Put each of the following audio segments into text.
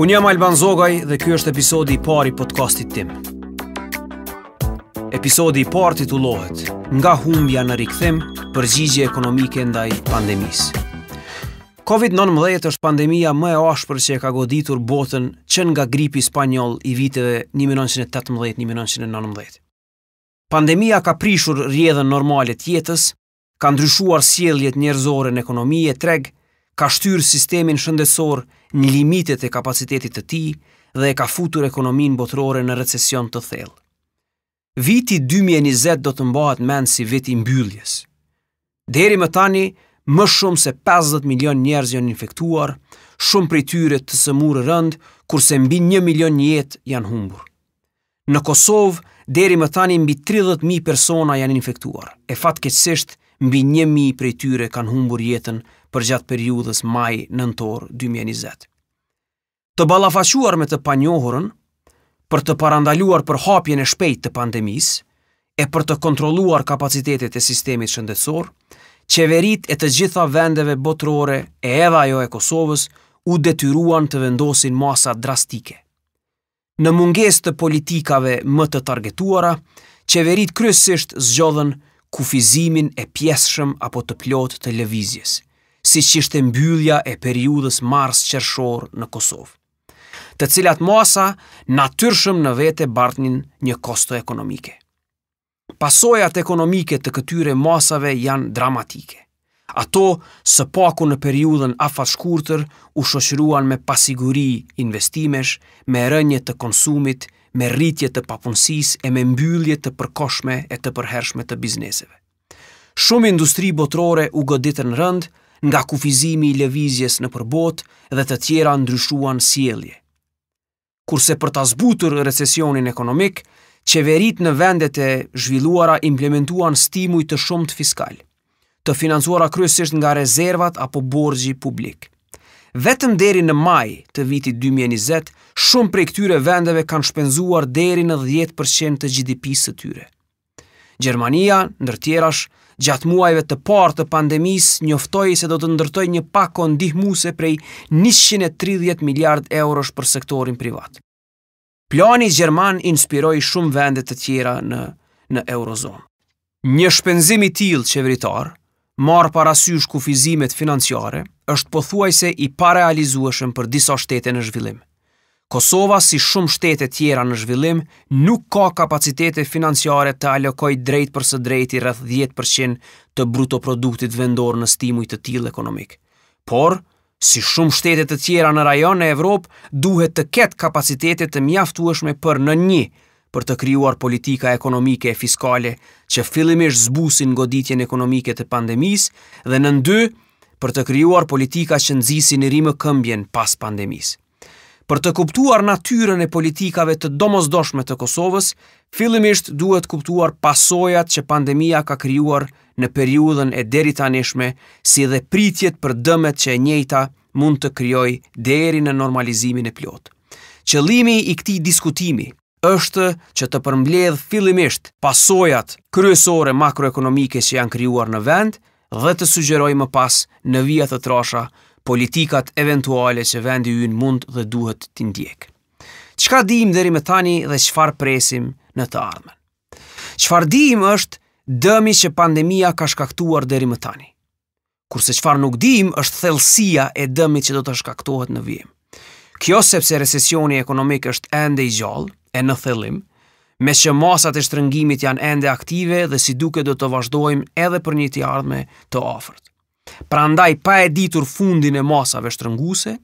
Unë jam Alban Zogaj dhe ky është episodi i parë i podcastit tim. Episodi i parë titullohet Nga humbja në rikthim, përgjigje ekonomike ndaj pandemisë. COVID-19 është pandemia më e ashpër që e ka goditur botën që nga gripi spanjoll i viteve 1918-1919. Pandemia ka prishur rrjedhën normale të jetës, ka ndryshuar sjelljet njerëzore në ekonomi e treg, ka shtyrë sistemin shëndetësor në limitet e kapacitetit të tij dhe e ka futur ekonominë botërore në recesion të thellë. Viti 2020 do të mbahet mend si vit i mbylljes. Deri më tani, më shumë se 50 milion njerëz janë infektuar, shumë prej tyre të sëmurë rëndë, kurse mbi 1 milion jetë janë humbur. Në Kosovë, deri më tani mbi 30.000 persona janë infektuar, e fatkeqësisht mbi 1.000 prej tyre kanë humbur jetën përgjatë periudhës maj-nëntor 2020. Të ballafaquar me të panjohurën, për të parandaluar përhapjen e shpejtë të pandemisë e për të kontrolluar kapacitetet e sistemit shëndetësor, qeveritë e të gjitha vendeve botërore e edhe ajo e Kosovës u detyruan të vendosin masa drastike. Në mungesë të politikave më të targetuara, qeveritë kryesisht zgjodhën kufizimin e pjesshëm apo të plotë të lëvizjes, siç ishte mbyllja e periudhës mars-qershor në Kosovë. Të cilat masa natyrshëm në vete bartnin një kosto ekonomike. Pasojat ekonomike të këtyre masave janë dramatike. Ato së paku në periudhën afatshkurtër u shoqëruan me pasiguri investimesh, me rënie të konsumit, me rritje të papunësisë e me mbyllje të përkohshme e të përhershme të bizneseve. Shumë industri botërore u goditën rëndë nga kufizimi i lëvizjes nëpër botë dhe të tjera ndryshuan sjellje. kurse për ta zbutur recesionin ekonomik, qeveritë në vendet e zhvilluara implementuan stimuj të shumtë fiskalë, të financuara kryesisht nga rezervat apo borxhi publik. Vetëm deri në maj të vitit 2020, shumë prej këtyre vendeve kanë shpenzuar deri në 10% të GDP-së së tyre. Gjermania, ndër tjerash, gjatë muajve të parë të pandemisë njoftoi se do të ndërtojë një pako ndihmuese prej 130 miliard eurosh për sektorin privat. Plani gjerman inspiroi shumë vende të tjera në në eurozonë. Një shpenzim i tillë qeveritar Marrë parasysh kufizimet financiare, është pothuajse i parealizueshëm për disa shtete në zhvillim. Kosova, si shumë shtete tjera në zhvillim, nuk ka kapacitete financiare të alokojë drejtpërsëdrejti rreth 10% të brutoproduktit vendor në stimuj të tillë ekonomikë. Por, si shumë shtete të tjera në rajon e Evropë, duhet të ketë kapacitete të mjaftueshme për, nën një, për të krijuar politika ekonomike e fiskale që fillimisht zbusin goditjen ekonomike të pandemisë dhe nën dy, për të krijuar politika që nxisin rimëkëmbjen pas pandemisë. Për të kuptuar natyrën e politikave të domosdoshme të Kosovës, fillimisht duhet kuptuar pasojat që pandemia ka krijuar në periudhën e deritanishme, si dhe pritjet për dëmet që e njëjta mund të krijojë deri në normalizimin e plotë. Qëllimi i këtij diskutimi është që të përmbledhë fillimisht pasojat kryesore makroekonomike që janë krijuar në vend dhe të sugjerojë më pas në vija të trasha politikat eventuale që vendi ynë mund dhe duhet t'i ndjekë. Çka dimë deri më tani dhe çfarë presim në të ardhmen? Çfarë dimë është dëmi që pandemia ka shkaktuar deri më tani. Kurse çfarë nuk dimë është thellësia e dëmit që do të shkaktohet në vijim. Kjo sepse recesioni ekonomik është ende i gjallë, e në thellim, meqë masat e shtrëngimit janë ende aktive dhe si duket do të vazhdojnë edhe për një të ardhme të afërt. Prandaj pa e ditur fundin e masave shtrënguese,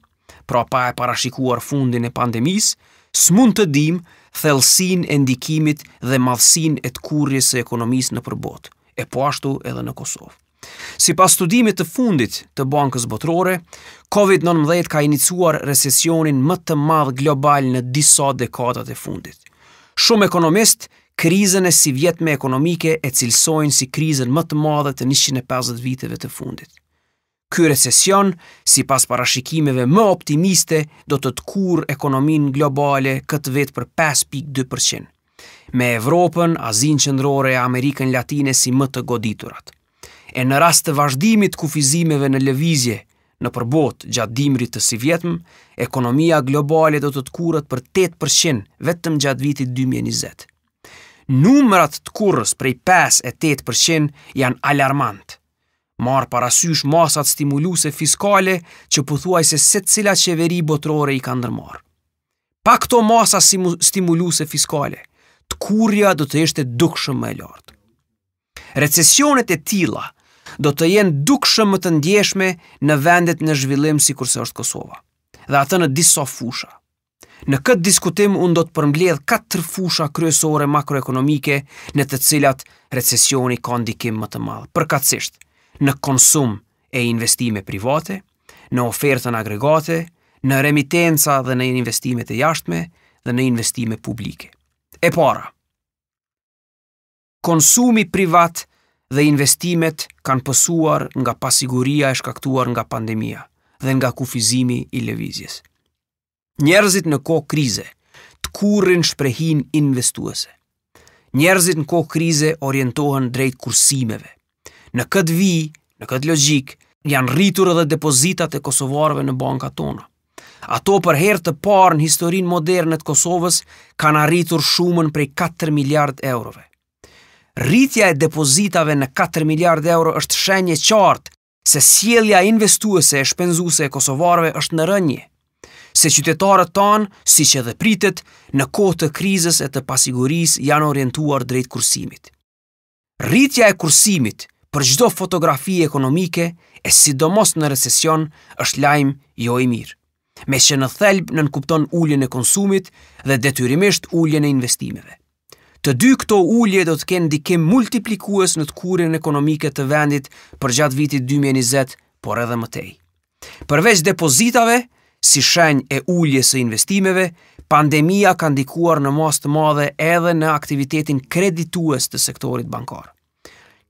pra pa e parashikuar fundin e pandemisë, s'mund të dimë thellësinë e ndikimit dhe madhësinë e tkurrjes së ekonomisë nëpër botë, e po ashtu edhe në Kosovë. Sipas studimit të fundit të Bankës Botërore, COVID-19 ka iniciuar recesionin më të madh global në disa dekadat e fundit. Shumë ekonomistë krizën e sivjetme ekonomike e cilësojnë si krizën më të madhe të 150 viteve të fundit. Ky recesion, sipas parashikimeve më optimiste, do të tkurrë ekonominë globale këtë vit për 5.2%. me Evropën, Azinë Qendrore e Amerikën Latine si më të goditurat. E në rast të vazhdimit të kufizimeve në lëvizje nëpër botë gjatë dimrit të sivjetmë, ekonomia globale do të tkurret për tetë për qind vetëm gjatë vitit dy mijë e njëzet. Numrat tkurrës prej pesë e tetë për qind janë alarmantë, marrë parasysh masat stimuluese fiskale që pothuajse secila qeveri botërore i ka ndërmarrë. Pa këto masa stimuluese fiskale, tkurrja do të ishte dukshëm më e lartë. Recesionet e tilla do të jenë dukshëm më të ndjeshme në vendet në zhvillim sikurse është Kosova, dhe atë në disa fusha. Në këtë diskutim unë do të përmbledh katër fusha kryesore makroekonomike në të cilat recesioni ka ndikim më të madh, përkatsisht në konsum e investime private, në ofertën agregate, në remitenca dhe në investime të jashtme dhe në investime publike. E para, konsumi privat dhe investimet kanë pësuar nga pasiguria e shkaktuar nga pandemia dhe nga kufizimi i lëvizjes. Njerëzit në kohë krize tkurrin shprehinë investuese. Njerëzit në kohë krize orientohen drejt kursimeve. Në këtë vijë, në këtë logjikë, janë rritur edhe depozitat e kosovarëve në bankat tona. Ato për herë të parë në historinë moderne të Kosovës kanë arritur shumën prej 4 miliard eurove. Rritja e depozitave në 4 miliard euro është shenjë e qartë se sjellja investuese e shpenzuese e kosovarëve është në rënie, se qytetarët tanë, siç edhe pritet, në kohë të krizës e të pasigurisë janë orientuar drejt kursimit. Rritja e kursimit për çdo fotografi ekonomike e sidomos në recesion është lajm jo i mirë. meqë në thelb nënkupton uljen e konsumit dhe detyrimisht uljen e investimeve. Të dy këto ulje do të kenë ndikim multiplikues në tkurrjen ekonomike të vendit përgjatë vitit 2020, por edhe më tej. Përveç depozitave, si shenjë e uljes së investimeve, pandemia ka ndikuar në masë të madhe edhe në aktivitetin kreditues të sektorit bankar.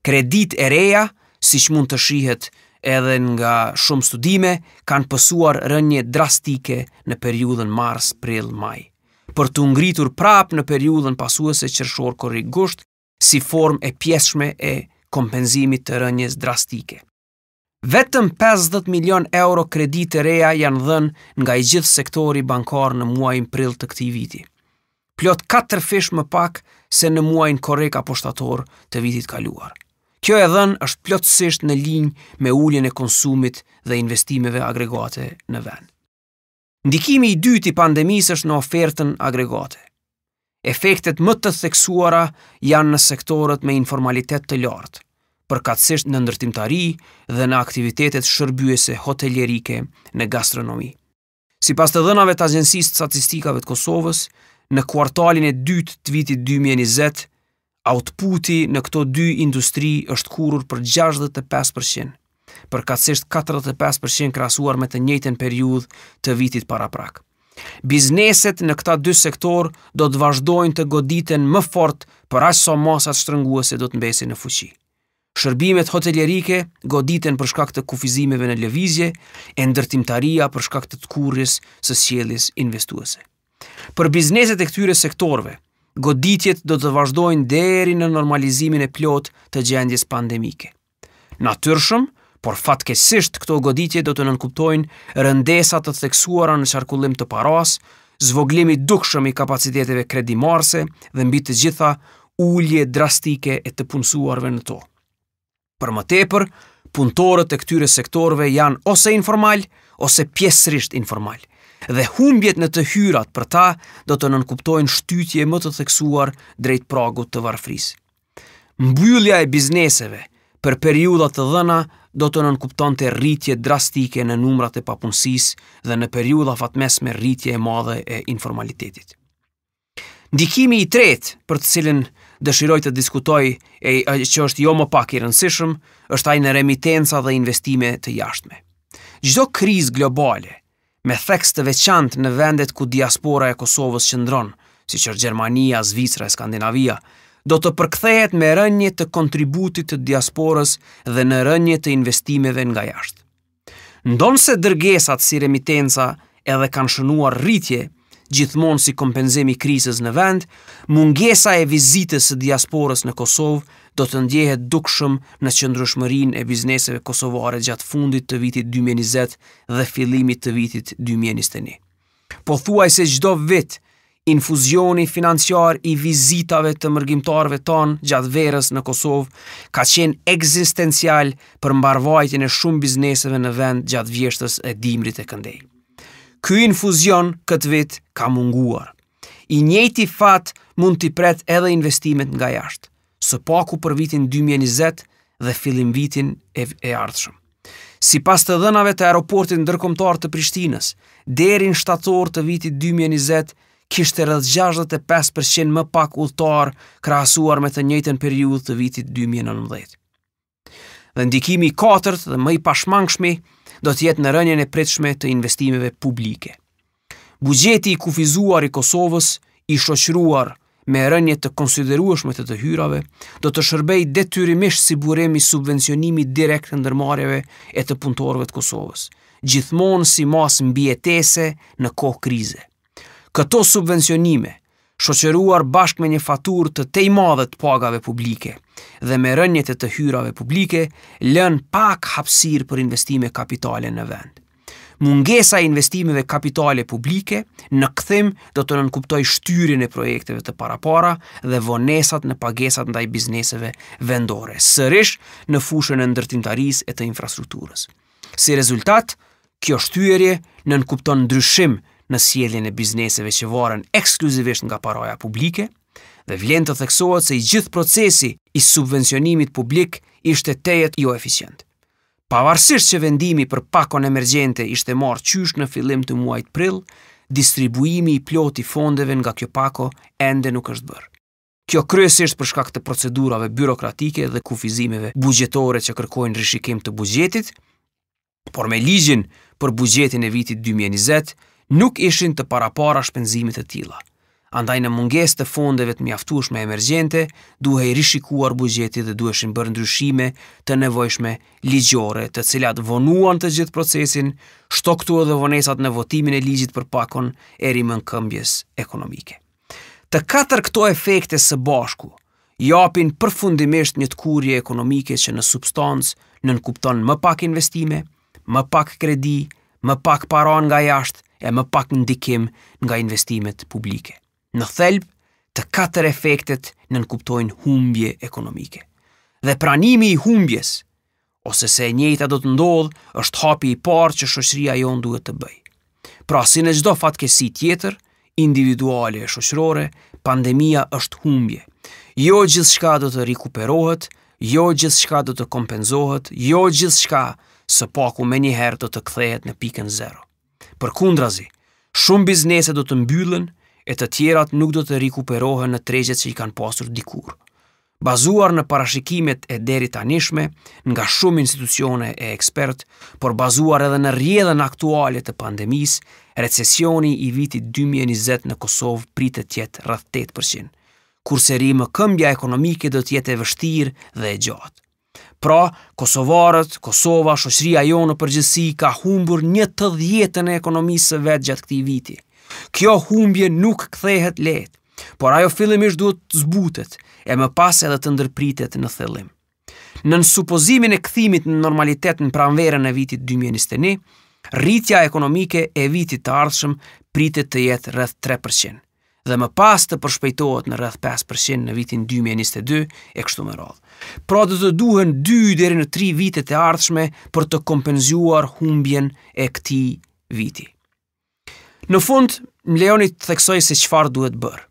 Kreditë e reja, siç mund të shihet edhe nga shumë studime, kanë pësuar rënie drastike në periudhën mars-prill-maj, për t'u ngritur prapë në periudhën pasuese qershor-korrik-gusht si formë e pjesshme e kompenzimit të rënies drastike. Vetëm 50 milion euro kredi të reja janë dhënë nga i gjithë sektori bankar në muajin prill të këtij viti. Plot 4 fish më pak se në muajin korrik apo shtator të vitit të kaluar. Kjo e dhënë është plotësisht në linjë me uljen e konsumit dhe investimeve agregate në vend. Ndikimi i dytë i pandemisë është në ofertën agregate. Efektet më të theksuara janë në sektorët me informalitet të lartë, përkatësisht në ndërtimtari dhe në aktivitetet shërbyese hotelierike në gastronomi. Sipas të dhënave të Agjencisë së Statistikave të Kosovës, në kuartalin e dytë të vitit 2020, Outputi në këto dy industri është tkurrur për 65%, përkatësisht 45% krahasuar me të njëjtën periudhë të vitit paraprak. Bizneset në këta dy sektorë do të vazhdojnë të goditen më fort për aq sa masat shtrënguese do të mbesin në fuqi. Shërbimet hotelierike goditen për shkak të kufizimeve në lëvizje e ndërtimtaria për shkak të tkurrjes së sjelljes investuese. Për bizneset e këtyre sektorëve, goditjet do të vazhdojnë deri në normalizimin e plotë të gjendjes pandemike. Natyrshëm, por fatkeqësisht këto goditje do të nënkuptojnë rëndesa të theksuara në qarkullim të parasë, zvogëlim i dukshëm i kapaciteteve kredimarrëse dhe mbi të gjitha ulje drastike e të punësuarve në to. Për më tepër, punëtorët e këtyre sektorëve janë ose informalë ose pjesërisht informalë dhe humbjet në të hyrat për ta do të nënkuptojnë shtytje më të theksuar drejt pragut të varfërisë. Mbyllja e bizneseve për periudha të dhëna do të nënkuptonte rritje drastike në numrat e papunësisë dhe në periudha afatmesme rritje e madhe e informalitetit. Ndikimi i tretë për të cilin dëshiroj të diskutoj e që është jo më pak i rëndësishëm, është ai në remitenca dhe investime të jashtme. Çdo krizë globale, me theks të veçantë në vendet ku diaspora e Kosovës qëndron, siç është Gjermania, Zvicra e Skandinavia, do të përkthehet me rënie të kontributit të diasporës dhe në rënie të investimeve nga jashtë. Ndonëse dërgesat si remitenca edhe kanë shënuar rritje, gjithmonë si kompenzim i krizës në vend, mungesa e vizitës së diasporës në Kosovë do të ndjehet dukshëm në qëndrueshmërinë e bizneseve kosovare gjatë fundit të vitit dy mijë e njëzet dhe fillimit të vitit dy mijë e njëzet e një. Pothuajse çdo vit, infuzioni financiar i vizitave të mërgimtarëve tanë gjatë verës në Kosovë ka qenë ekzistencial për mbarëvajtjen e shumë bizneseve në vend gjatë vjeshtës e dimrit e këndej. Ky infuzion këtë vit ka munguar. I njëjti fat mund t'i pret edhe investimet nga jashtë. së paku për vitin 2020 dhe fillimvitin e, e ardhshëm. Sipas të dhënave të aeroportit ndërkombëtar të Prishtinës, deri në shtator të vitit 2020, kishte rreth 65% më pak udhëtarë krahasuar me të njëjtën periudhë të vitit 2019. Dhe ndikimi i katërt dhe më i pashmangshmi do të jetë në rënien e pritshme të investimeve publike. Buxheti i kufizuar i Kosovës, i shoqëruar me rënie të konsiderueshme të të hyrave, do të shërbejë detyrimisht si burim i subvencionimit direkt të ndërmarrjeve e të punëtorëve të Kosovës, gjithmonë si masë mbijetese në kohë krize. Këto subvencionime, shoqëruar bashkë me një faturë të tej madhe të pagave publike dhe me rëniet e të hyrave publike, lënë pak hapësirë për investime kapitale në vend. Mungesa e investimeve kapitale publike në kthim do të nënkuptojë shtyrjen e projekteve të parapara dhe vonesat në pagesat ndaj bizneseve vendore, sërish në fushën e ndërtimtarisë e të infrastrukturës. Si rezultat, Kjo shtyrje nënkupton ndryshim në sjelljen e bizneseve që varen ekskluzivisht nga paraja publike dhe vlen të theksohet se i gjithë procesi i subvencionimit publik ishte tejet joefiçient. Pavarësisht që vendimi për pakon emergjente ishte marrë qysh në fillim të muajit prill, distribuimi i plotë i fondeve nga kjo pako ende nuk është bërë. Kjo kryesisht për shkak të procedurave byrokratike dhe kufizimeve buxhetore që kërkojnë rishikim të buxhetit, por me ligjin për buxhetin e vitit 2020 nuk ishin të parapara shpenzime të tilla. Andaj në mungesë të fondeve të mjaftueshme emergjente, duhej rishikuar buxheti dhe duheshin bërë ndryshime të nevojshme ligjore, të cilat vonuan të gjithë procesin, shto këtu edhe vonesat në votimin e ligjit për pakon e rimëkëmbjes ekonomike. Të katër këto efekte së bashku japin përfundimisht një tkurrje ekonomike që në substancë nënkupton më pak investime, më pak kredi, më pak para nga jashtë e më pak ndikim nga investimet publike. Në thelb, të katër efektet nënkuptojnë humbje ekonomike. Dhe pranimi i humbjes ose se e njëjta do të ndodhë, është hapi i parë që shoqëria jonë duhet të bëjë. Pra, si në çdo fatkeqësi tjetër, individuale e shoqërore, pandemia është humbje. Jo gjithçka do të rikuperohet, jo gjithçka do të kompensohet, jo gjithçka së paku menjëherë do të kthehet në pikën zero. Përkundrazi, shumë biznese do të mbyllen e të tjerat nuk do të rikuperohen në tregjet që i kanë pasur dikur. Bazuar në parashikimet e deritanishme nga shumë institucione e ekspertë, por bazuar edhe në rrjedhën aktuale të pandemisë, recesioni i vitit 2020 në Kosovë pritet të jetë rreth 8%, kurse rimëkëmbja ekonomike do të jetë e vështirë dhe e gjatë. Pra, kosovarët, Kosova, shoqëria jonë në përgjithësi ka humbur një të dhjetën e ekonomisë së vet gjatë këtij viti. Kjo humbje nuk kthehet lehtë, por ajo fillimisht duhet të zbutet e më pas edhe të ndërpritet në thellim. Nën supozimin e kthimit në normalitet në pranverën e vitit 2021, rritja ekonomike e vitit të ardhshëm pritet të jetë rreth 3%. dhe më pas të përshpejtohet në rreth 5% në vitin 2022 e kështu me radhë. Pra do të duhen 2 deri në 3 vitet e ardhshme për të kompenzuar humbjen e këtij viti. Në fund, më lejoni të theksoj se çfarë duhet bërë.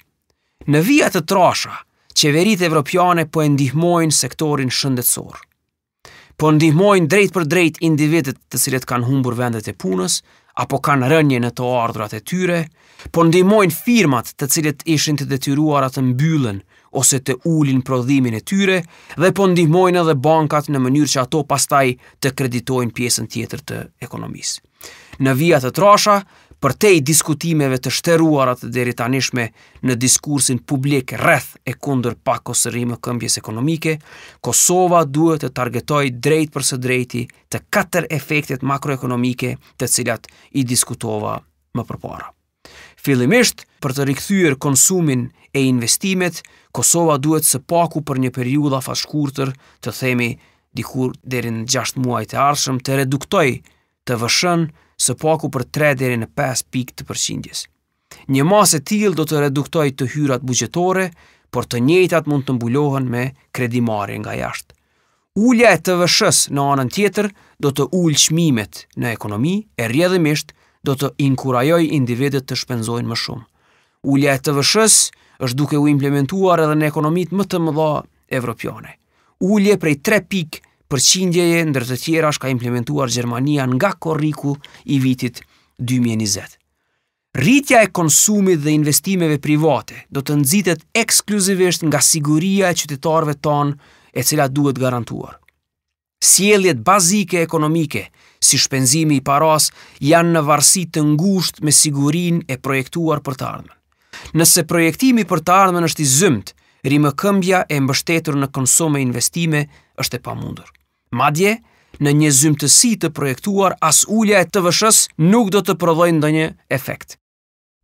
Në vija të trasha, qeveritë evropiane po e ndihmojnë sektorin shëndetësor. po ndihmojnë drejtpërdrejt individët të cilët kanë humbur vendet e punës, apo kanë rënie në të ardhurat e tyre, po ndihmojnë firmat të cilët ishin të detyruara të mbyllen ose të ulin prodhimin e tyre dhe po ndihmojnë edhe bankat në mënyrë që ato pastaj të kreditojnë pjesën tjetër të ekonomisë. Në vija të trasha, përtej diskutimeve të shteruara të deritanishme në diskursin publik rreth e kundër pakos së rimëkëmbjes ekonomike, Kosova duhet të targetojë drejtpërsëdrejti të katër efektet makroekonomike të cilat i diskutova më përpara. Fillimisht, për të rikthyer konsumin e investimet, Kosova duhet së paku për një periudhë afatshkurtër, të themi dikur deri në 6 muajt e ardhshëm, të reduktojë TVSH-në së paku për 3 deri në 5 pikë të përqindjes. Një masë e tillë do të reduktojë të hyrat buxhetore, por të njëjtat mund të mbulohen me kredimarrje nga jashtë. Ulja e TVSH-së në anën tjetër do të ulë çmimet në ekonomi e rrjedhimisht do të inkurajojë individët të shpenzojnë më shumë. Ulja e TVSH-së është duke u implementuar edhe në ekonomitë më të mëdha evropiane. Ulje prej 3 pikë përqindjeje ndër të tjerash ka implementuar Gjermania nga korriku i vitit 2020. Rritja e konsumit dhe investimeve private do të nxitet ekskluzivisht nga siguria e qytetarëve tanë e cila duhet garantuar. Sjelljet bazike ekonomike, si shpenzimi i parasë, janë në varësi të ngushtë me sigurinë e projektuar për të ardhmen. Nëse projektimi për të ardhmen është i zymtë, rimëkëmbja e mbështetur në konsum e investime është e pamundur. Madje, në një zymtësi të projektuar as ulja e TVSH-së nuk do të prodhojë ndonjë efekt.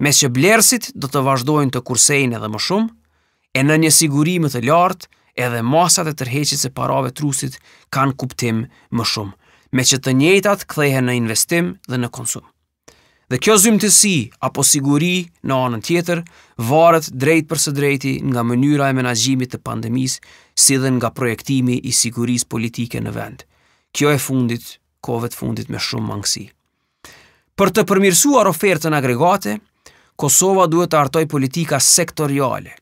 Meqë blerësit do të vazhdojnë të kursejnë edhe më shumë, e në një siguri më të lartë, edhe masat e tërheqjes së parave Trustit kanë kuptim më shumë, meqë të njëjtat kthehen në investim dhe në konsum. Dhe kjo zymtësi apo siguri në anën tjetër varet drejtpërsëdrejti nga mënyra e menaxhimit të pandemisë, si dhe nga projektimi i sigurisë politike në vend. Kjo e fundit, kohëve të fundit me shumë mangësi. Për të përmirësuar ofertën agregate, Kosova duhet të hartojë politika sektoriale,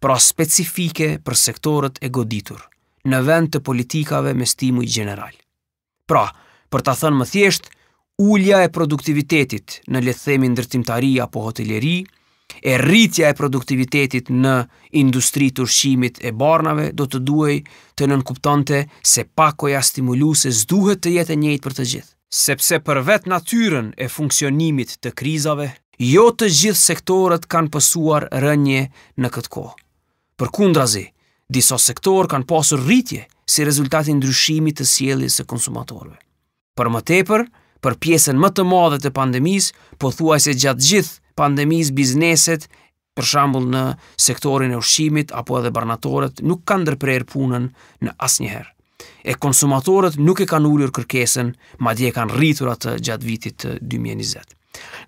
pra specifike për sektorët e goditur, në vend të politikave me stimuj gjeneral. Pra, për ta thënë më thjesht, ulja e produktivitetit në le të themi ndërtimtari apo hoteleri, e rritja e produktivitetit në industri të ushqimit e barnave do të duhej të nënkuptonte se pakoja stimuluese s'duhet të jetë e njëjtë për të gjithë. Sepse për vetë natyrën e funksionimit të krizave, jo të gjithë sektorët kanë pësuar rënie në këtë kohë. Përkundrazi, disa sektorë kanë pasur rritje si rezultat i ndryshimit të sjelljes së konsumatorëve. Për më tepër, për pjesën më të madhe të pandemisë, pothuajse gjatë gjithë pandemisë bizneset, për shembull në sektorin e ushqimit apo edhe barnatoret nuk kanë ndërprerë punën në asnjëherë. E konsumatorët nuk e kanë ulur kërkesën, madje e kanë rritur atë gjatë vitit 2020.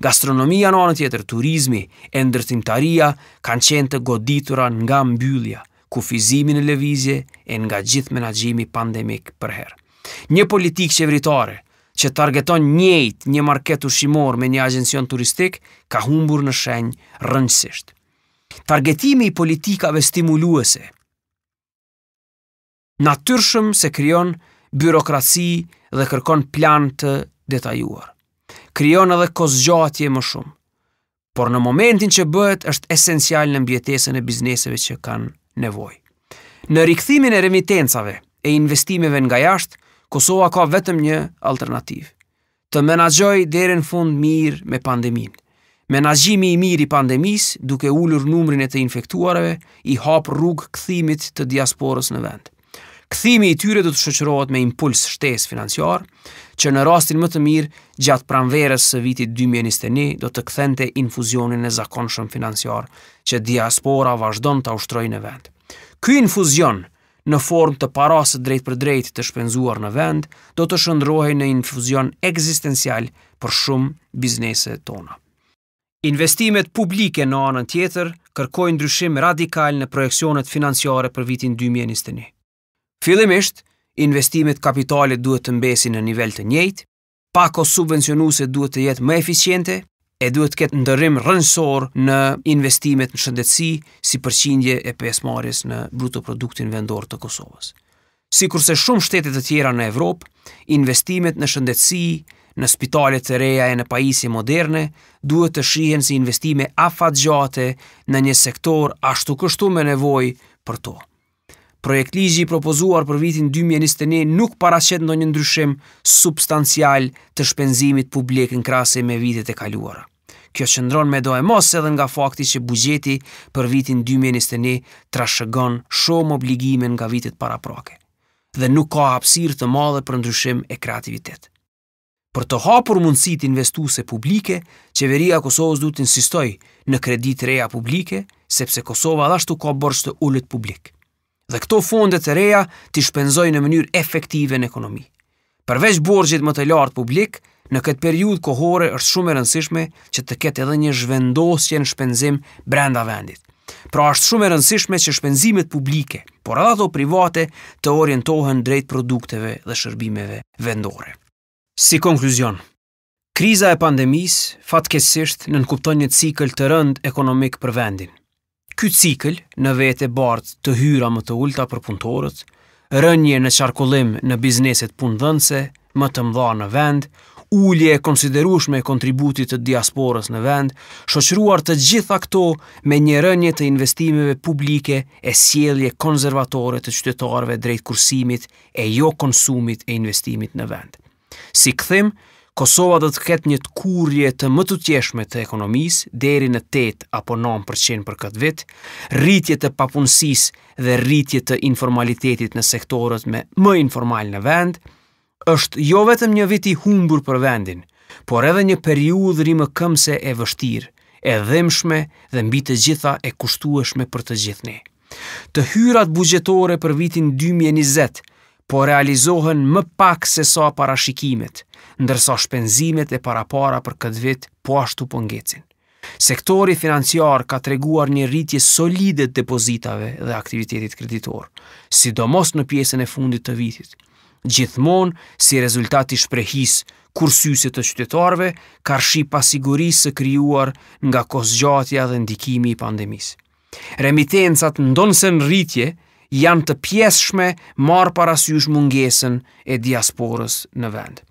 Gastronomia në anën tjetër, turizmi e ndërtimtaria kanë qenë të goditura nga mbyllja, kufizimi në lëvizje e nga gjithë menaxhimi pandemik përherë. Një politikë qeveritare që targeton njëjtë një market ushqimor me një agjencion turistik ka humbur në shenjë rrënjësisht. Targetimi i politikave stimuluese Natyrshëm se krijon byrokraci dhe kërkon plan të detajuar. Krijon edhe kohëzgjatje më shumë. Por në momentin që bëhet është esencial në mbjetesën e bizneseve që kanë nevojë. Në rikthimin e remitencave e investimeve nga jashtë, Kosova ka vetëm një alternativë. të menaxhojë deri në fund mirë me pandeminë. Menaxhimi i mirë i pandemisë, duke ulur numrin e të infektuarve, i hap rrugë kthimit të diasporës në vend. Kthimi i tyre do të shoqërohet me impuls shtesë financiar, që në rastin më të mirë gjatë pranverës së vitit 2021 do të kthente infuzionin e zakonshëm financiar që diaspora vazhdon ta ushtrojë në vend. Ky infuzion në formë të parasë së drejtpërdrejtë të shpenzuar në vend, do të shndërrohej në infuzion ekzistencial për shumë biznese tona. Investimet publike në anën tjetër kërkojnë ndryshim radikal në projeksionet financiare për vitin 2021. Fillimisht, investimet kapitale duhet të mbesin në nivel të njëjtë, pako subvencionuese duhet të jetë më eficiente e duhet të ketë ndërrim rrënjësor në investimet në shëndetësi si përqindje e pjesëmarrjes në bruto produktin vendor të Kosovës. Sikurse shumë shtete të tjera në Evropë, investimet në shëndetësi, në spitale të reja e në pajisje moderne, duhet të shihen si investime afatgjate në një sektor ashtu kështu me nevojë për to. Projektligji i propozuar për vitin 2021 nuk paraqet ndonjë ndryshim substancial të shpenzimit publik në krahasim me vitet e kaluara. Kjo qëndron medoemos edhe nga fakti që buxheti për vitin 2021 trashëgon shumë obligime nga vitet paraprake dhe nuk ka hapësirë të madhe për ndryshim e kreativitet. Për të hapur mundësitë investuese publike, qeveria e Kosovës duhet të insistojë në kredi të reja publike, sepse Kosova edhe ashtu ka borxh të ulët publik. Dhe këto fonde të reja t'i shpenzojë në mënyrë efektive në ekonomi. Përveç borxhit më të lartë publik, në këtë periudhë kohore është shumë e rëndësishme që të ketë edhe një zhvendosje në shpenzim brenda vendit. Pra është shumë e rëndësishme që shpenzimet publike, por edhe ato private, të orientohen drejt produkteve dhe shërbimeve vendore. Si konkluzion, kriza e pandemisë fatkeqësisht nënkupton një cikël të rëndë ekonomik për vendin. Ky cikël në vete bart të hyra më të ulëta për punëtorët, rënie në qarkullim në bizneset punëdhënëse më të mëdha në vend, ulje e konsiderueshme e kontributit të diasporës në vend, shoqëruar të gjitha këto me një rënie të investimeve publike e sjellje konservatore të qytetarëve drejt kursimit e jo konsumit e investimit në vend. Si kthim, Kosova do të ketë një tkurrje të mëtutjeshme të ekonomisë deri në tetë apo nëntë për qind për këtë vit, rritje të papunësisë dhe rritje të informalitetit në sektorët më informalë në vend, është jo vetëm një vit i humbur për vendin, por edhe një periudhë rimëkëmbëse e vështirë, e dhimbshme dhe mbi të gjitha e kushtueshme për të gjithë ne. Të hyrat buxhetore për vitin dy mijë e njëzet po realizohen më pak sesa parashikimet, ndërsa shpenzimet e parapara për këtë vit po ashtu po ngecin. Sektori financiar ka treguar një rritje solide të depozitave dhe aktivitetit kreditor, sidomos në pjesën e fundit të vitit, gjithmonë si rezultat i shprehisë kursyse të qytetarëve karshi pasigurisë së krijuar nga kohëzgjatja dhe ndikimi i pandemisë. Remitencat ndonëse në rritje janë të pjesshme marrë parasysh mungesën e diasporës në vend.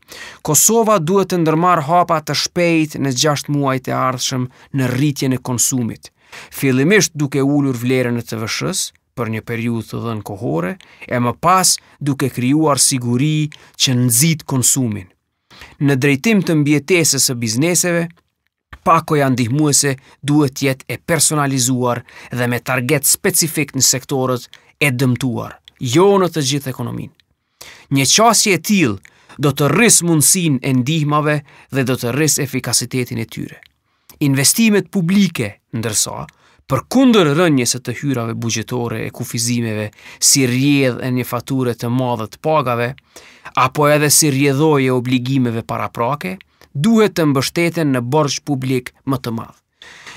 Kosova duhet të ndërmarrë hapa të shpejtë në gjashtë muajt e ardhshëm në rritjen e konsumit, fillimisht duke ulur vlerën e TVSH-së për një periudhë të dhënë kohore e më pas duke krijuar siguri që nxit konsumin në drejtim të mbijetesës së bizneseve, Pakoja ndihmuese duhet të jetë e personalizuar dhe me target specifik në sektorët e dëmtuar, jo në të gjithë ekonominë. Një qasje e tillë do të rrisë mundësinë e ndihmave dhe do të rrisë efikasitetin e tyre. Investimet publike, ndërsa, përkundër rënies së të hyrave buxhetore e kufizimeve si rrjedhojë e një fature të madhe të pagave, apo edhe si rrjedhojë e obligimeve paraprake, duhet të mbështeten në borxh publik më të madh.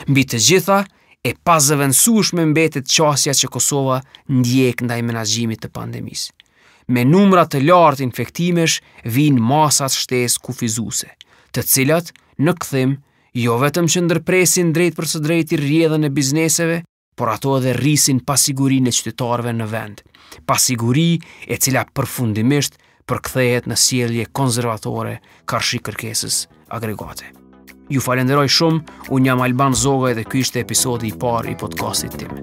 Mbi të gjitha, e pazëvendësueshme mbetet qasja që Kosova ndjek ndaj menaxhimit të pandemisë. Me numra të lartë infektimesh vijnë masat shtesë kufizuese, të cilat, në kthim, jo vetëm që ndërpresin drejtpërsëdrejti rrjedhën e bizneseve, por ato edhe rrisin pasigurinë e qytetarëve në vend. Pasiguri e cila përfundimisht përkthehet në sjellje konservatore karshi kërkesës agregate. Ju falënderoj shumë, unë jam Alban Zogaj dhe ky ishte episodi i parë i podcastit tim.